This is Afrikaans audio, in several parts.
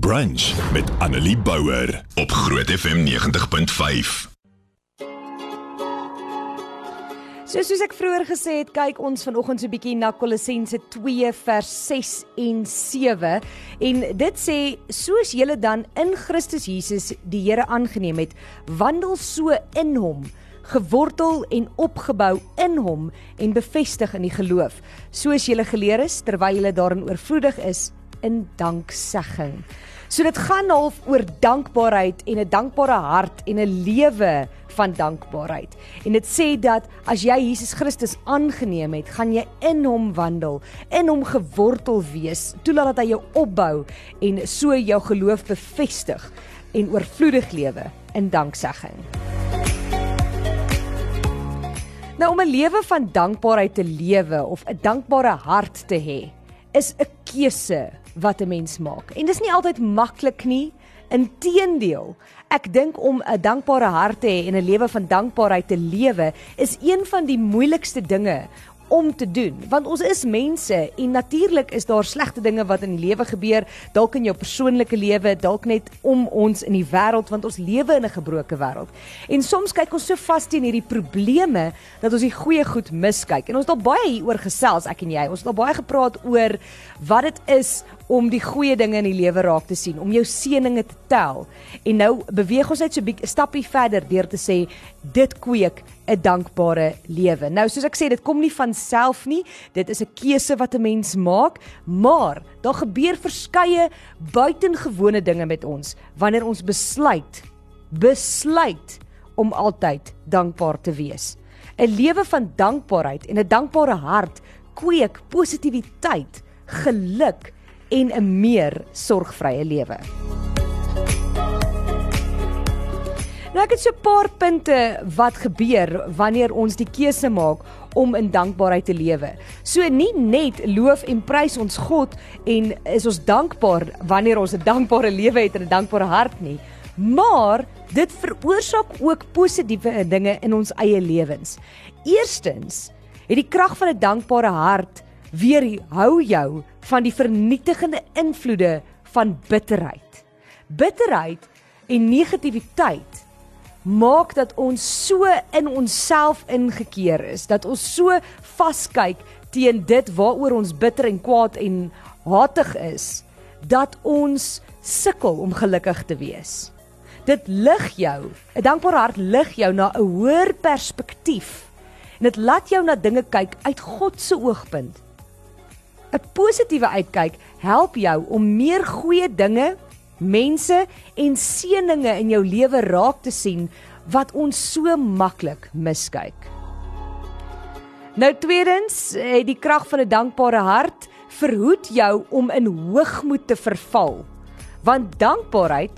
Brunch met Annelie Bouwer op Groot FM 90.5. So soos ek vroeër gesê het, kyk ons vanoggend so 'n bietjie na Kolossense 2 vers 6 en 7 en dit sê soos julle dan in Christus Jesus die Here aangeneem het, wandel so in hom gewortel en opgebou in hom en bevestig in die geloof soos julle geleer is terwyl julle daarin oorvloedig is in danksegging. So dit gaan half oor dankbaarheid en 'n dankbare hart en 'n lewe van dankbaarheid. En dit sê dat as jy Jesus Christus aangeneem het, gaan jy in hom wandel, in hom gewortel wees, toelaat dat hy jou opbou en so jou geloof bevestig en oorvloedig lewe in danksegging. Nou om 'n lewe van dankbaarheid te lewe of 'n dankbare hart te hê, is 'n keuse wat 'n mens maak. En dis nie altyd maklik nie. Inteendeel, ek dink om 'n dankbare hart te hê en 'n lewe van dankbaarheid te lewe is een van die moeilikste dinge om te doen. Want ons is mense en natuurlik is daar slegte dinge wat in die lewe gebeur. Dalk in jou persoonlike lewe dalk net om ons in die wêreld want ons lewe in 'n gebroke wêreld en soms kyk ons so vas teen hierdie probleme dat ons die goeie goed miskyk. En ons het al baie hieroor gesels ek en jy. Ons het al baie gepraat oor wat dit is om die goeie dinge in die lewe raak te sien, om jou seëninge te tel. En nou beweeg ons net so 'n stappie verder deur te sê dit kweek 'n dankbare lewe. Nou soos ek sê, dit kom nie van self nie. Dit is 'n keuse wat 'n mens maak, maar daar gebeur verskeie buitengewone dinge met ons wanneer ons besluit besluit om altyd dankbaar te wees. 'n Lewe van dankbaarheid en 'n dankbare hart kweek positiwiteit, geluk en 'n meer sorgvrye lewe. Nou ek het so 'n paar punte wat gebeur wanneer ons die keuse maak om in dankbaarheid te lewe. So nie net loof en prys ons God en is ons dankbaar wanneer ons 'n dankbare lewe het en 'n dankbare hart nie, maar dit veroorsaak ook positiewe dinge in ons eie lewens. Eerstens, het die krag van 'n dankbare hart weerhou jou van die vernietigende invloede van bitterheid. Bitterheid en negativiteit maak dat ons so in onsself ingekeer is, dat ons so vaskyk teen dit waaroor ons bitter en kwaad en hatig is, dat ons sukkel om gelukkig te wees. Dit lig jou, 'n dankbare hart lig jou na 'n hoër perspektief. En dit laat jou na dinge kyk uit God se oogpunt 'n positiewe uitkyk help jou om meer goeie dinge, mense en seëninge in jou lewe raak te sien wat ons so maklik miskyk. Nou tweedens, het die krag van 'n dankbare hart verhoed jou om in hoogmoed te verval. Want dankbaarheid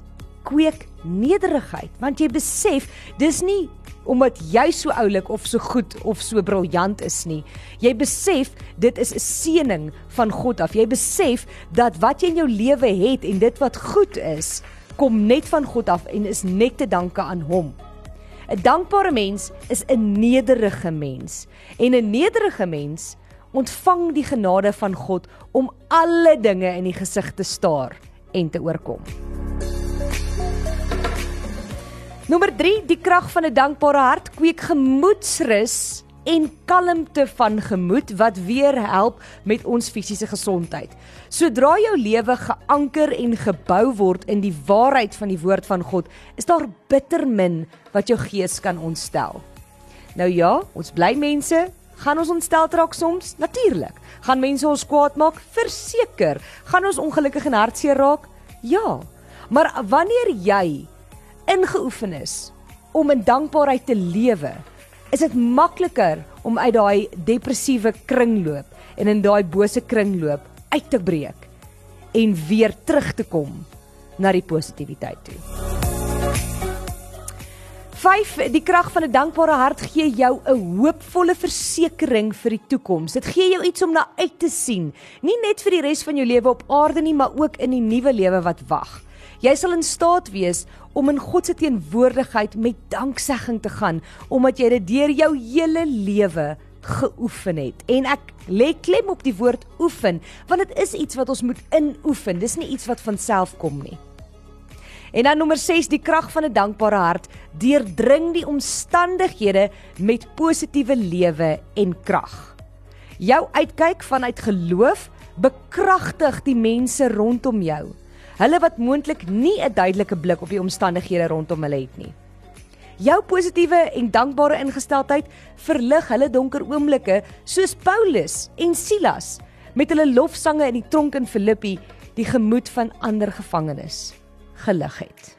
kweek nederigheid, want jy besef dis nie omdat jy so oulik of so goed of so briljant is nie. Jy besef dit is 'n seëning van God af. Jy besef dat wat jy in jou lewe het en dit wat goed is, kom net van God af en is net te danke aan hom. 'n Dankbare mens is 'n nederige mens en 'n nederige mens ontvang die genade van God om alle dinge in die gesig te staar en te oorkom. Nommer 3, die krag van 'n dankbare hart kweek gemoedsrus en kalmte van gemoed wat weer help met ons fisiese gesondheid. Sodra jou lewe geanker en gebou word in die waarheid van die woord van God, is daar bitter min wat jou gees kan ontstel. Nou ja, ons bly mense, gaan ons ontstel raak soms? Natuurlik. Gaan mense ons kwaad maak? Verseker. Gaan ons ongelukkig en hartseer raak? Ja. Maar wanneer jy ingeoefen is om in dankbaarheid te lewe, is dit makliker om uit daai depressiewe kringloop en in daai bose kringloop uit te breek en weer terug te kom na die positiwiteit toe. 5 Die krag van 'n dankbare hart gee jou 'n hoopvolle versekering vir die toekoms. Dit gee jou iets om na uit te sien, nie net vir die res van jou lewe op aarde nie, maar ook in die nuwe lewe wat wag. Jy sal in staat wees om in God se teenwoordigheid met danksegging te gaan omdat jy dit deur jou hele lewe geoefen het. En ek lê klem op die woord oefen, want dit is iets wat ons moet inoefen. Dis nie iets wat van self kom nie. En dan nommer 6, die krag van 'n dankbare hart deurdring die omstandighede met positiewe lewe en krag. Jou uitkyk vanuit geloof bekragtig die mense rondom jou. Hulle wat moontlik nie 'n duidelike blik op die omstandighede rondom hulle het nie. Jou positiewe en dankbare ingesteldheid verlig hulle donker oomblikke soos Paulus en Silas met hulle lofsange in die tronk in Filippi die gemoed van ander gevangenes gelig het.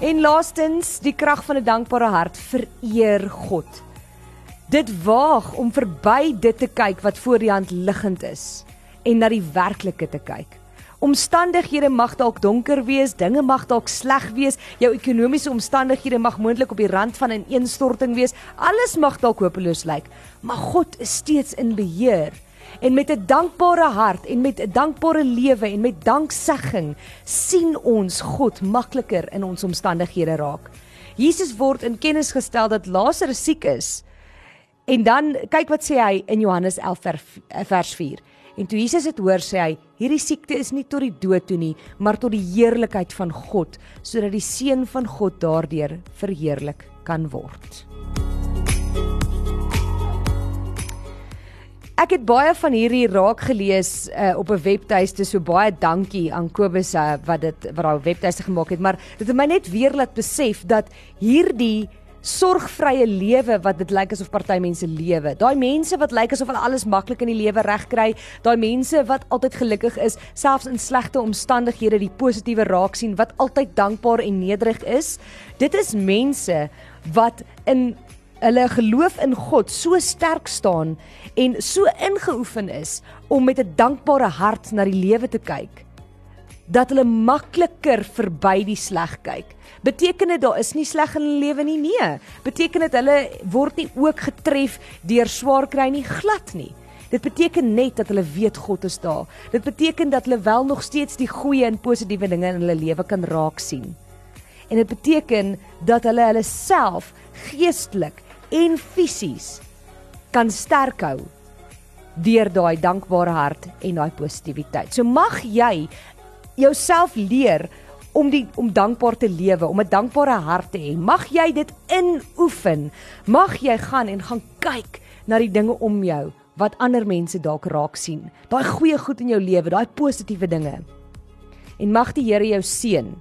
En laastens, die krag van 'n dankbare hart vereer God. Dit waag om verby dit te kyk wat voor die hand liggend is en na die werklike te kyk. Omstandighede mag dalk donker wees, dinge mag dalk sleg wees, jou ekonomiese omstandighede mag moontlik op die rand van 'n ineenstorting wees. Alles mag dalk hopeloos lyk, maar God is steeds in beheer. En met 'n dankbare hart en met 'n dankbare lewe en met danksegging sien ons God makliker in ons omstandighede raak. Jesus word in kennis gestel dat Lazarus siek is. En dan kyk wat sê hy in Johannes 11 vers 4. En toe Jesus dit hoor, sê hy: "Hierdie siekte is nie tot die dood toe nie, maar tot die heerlikheid van God, sodat die seun van God daardeur verheerlik kan word." Ek het baie van hierdie raak gelees uh, op 'n webtuiste, so baie dankie aan Kobus uh, wat dit wat daai webtuiste gemaak het, maar dit het my net weer laat besef dat hierdie sorgvrye lewe wat dit lyk asof party mense lewe. Daai mense wat lyk asof hulle alles maklik in die lewe regkry, daai mense wat altyd gelukkig is, selfs in slegte omstandighede die positiewe raak sien, wat altyd dankbaar en nederig is. Dit is mense wat in hulle geloof in God so sterk staan en so ingeoefen is om met 'n dankbare hart na die lewe te kyk dat hulle makliker verby die sleg kyk. Beteken dit daar is nie sleg in hulle lewe nie? Nee. Beteken dit hulle word nie ook getref deur swaar kry nie? Glad nie. Dit beteken net dat hulle weet God is daar. Dit beteken dat hulle wel nog steeds die goeie en positiewe dinge in hulle lewe kan raak sien. En dit beteken dat hulle hulle self geestelik en fisies kan sterk hou deur daai dankbare hart en daai positiwiteit. So mag jy jouself leer om die om dankbaar te lewe, om 'n dankbare hart te hê. Mag jy dit inoefen. Mag jy gaan en gaan kyk na die dinge om jou wat ander mense dalk raak sien. Daai goeie goed in jou lewe, daai positiewe dinge. En mag die Here jou seën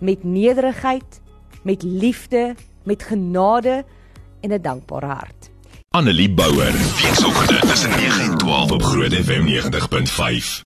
met nederigheid, met liefde, met genade en 'n dankbare hart. Annelie Bouwer, weekoggend tussen 9 en 12 op Groot FM 90.5.